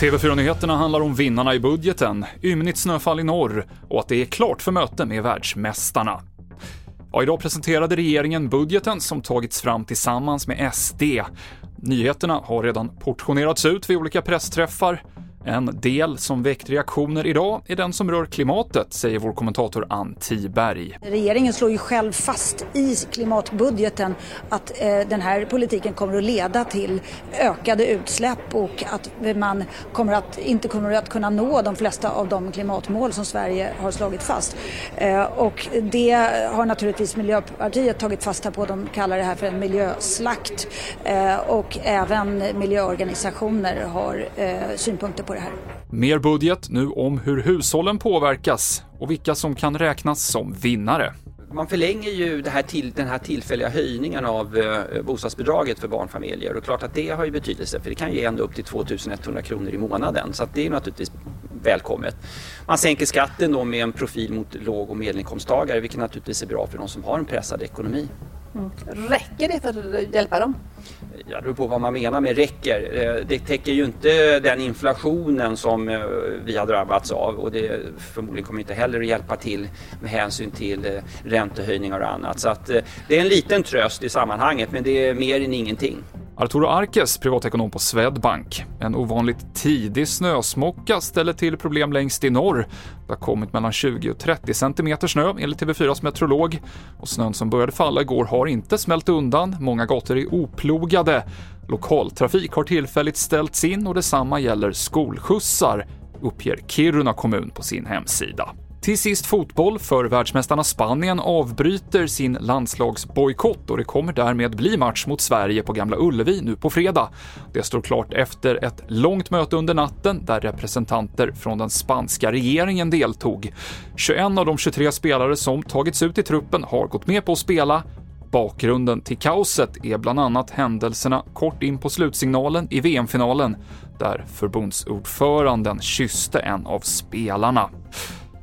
TV4-nyheterna handlar om vinnarna i budgeten, ymnigt snöfall i norr och att det är klart för möte med världsmästarna. Ja, idag presenterade regeringen budgeten som tagits fram tillsammans med SD. Nyheterna har redan portionerats ut vid olika pressträffar en del som väckt reaktioner idag är den som rör klimatet, säger vår kommentator Ann Tiberg. Regeringen slår ju själv fast i klimatbudgeten att eh, den här politiken kommer att leda till ökade utsläpp och att man kommer att, inte kommer att kunna nå de flesta av de klimatmål som Sverige har slagit fast. Eh, och det har naturligtvis Miljöpartiet tagit fasta på. De kallar det här för en miljöslakt eh, och även miljöorganisationer har eh, synpunkter på det här. Mer budget nu om hur hushållen påverkas och vilka som kan räknas som vinnare. Man förlänger ju här till, den här tillfälliga höjningen av eh, bostadsbidraget för barnfamiljer och klart att det har ju betydelse för det kan ge ända upp till 2100 kronor i månaden så att det är naturligtvis välkommet. Man sänker skatten då med en profil mot låg och medelinkomsttagare vilket naturligtvis är bra för de som har en pressad ekonomi. Mm. Räcker det för att hjälpa dem? Ja, det beror på vad man menar med räcker. Eh, det täcker ju inte den inflationen som eh, vi har drabbats av och det förmodligen kommer inte heller att hjälpa till med hänsyn till eh, räntehöjningar och annat. Så att det är en liten tröst i sammanhanget men det är mer än ingenting. Arturo Arkes, privatekonom på Swedbank. En ovanligt tidig snösmocka ställer till problem längst i norr. Det har kommit mellan 20 och 30 centimeter snö enligt TV4s meteorolog. Och snön som började falla igår har inte smält undan. Många gator är oplogade. Lokaltrafik har tillfälligt ställts in och detsamma gäller skolskjutsar, uppger Kiruna kommun på sin hemsida. Till sist fotboll, för världsmästarna Spanien avbryter sin landslagsbojkott och det kommer därmed bli match mot Sverige på Gamla Ullevi nu på fredag. Det står klart efter ett långt möte under natten där representanter från den spanska regeringen deltog. 21 av de 23 spelare som tagits ut i truppen har gått med på att spela, Bakgrunden till kaoset är bland annat händelserna kort in på slutsignalen i VM-finalen där förbundsordföranden kysste en av spelarna.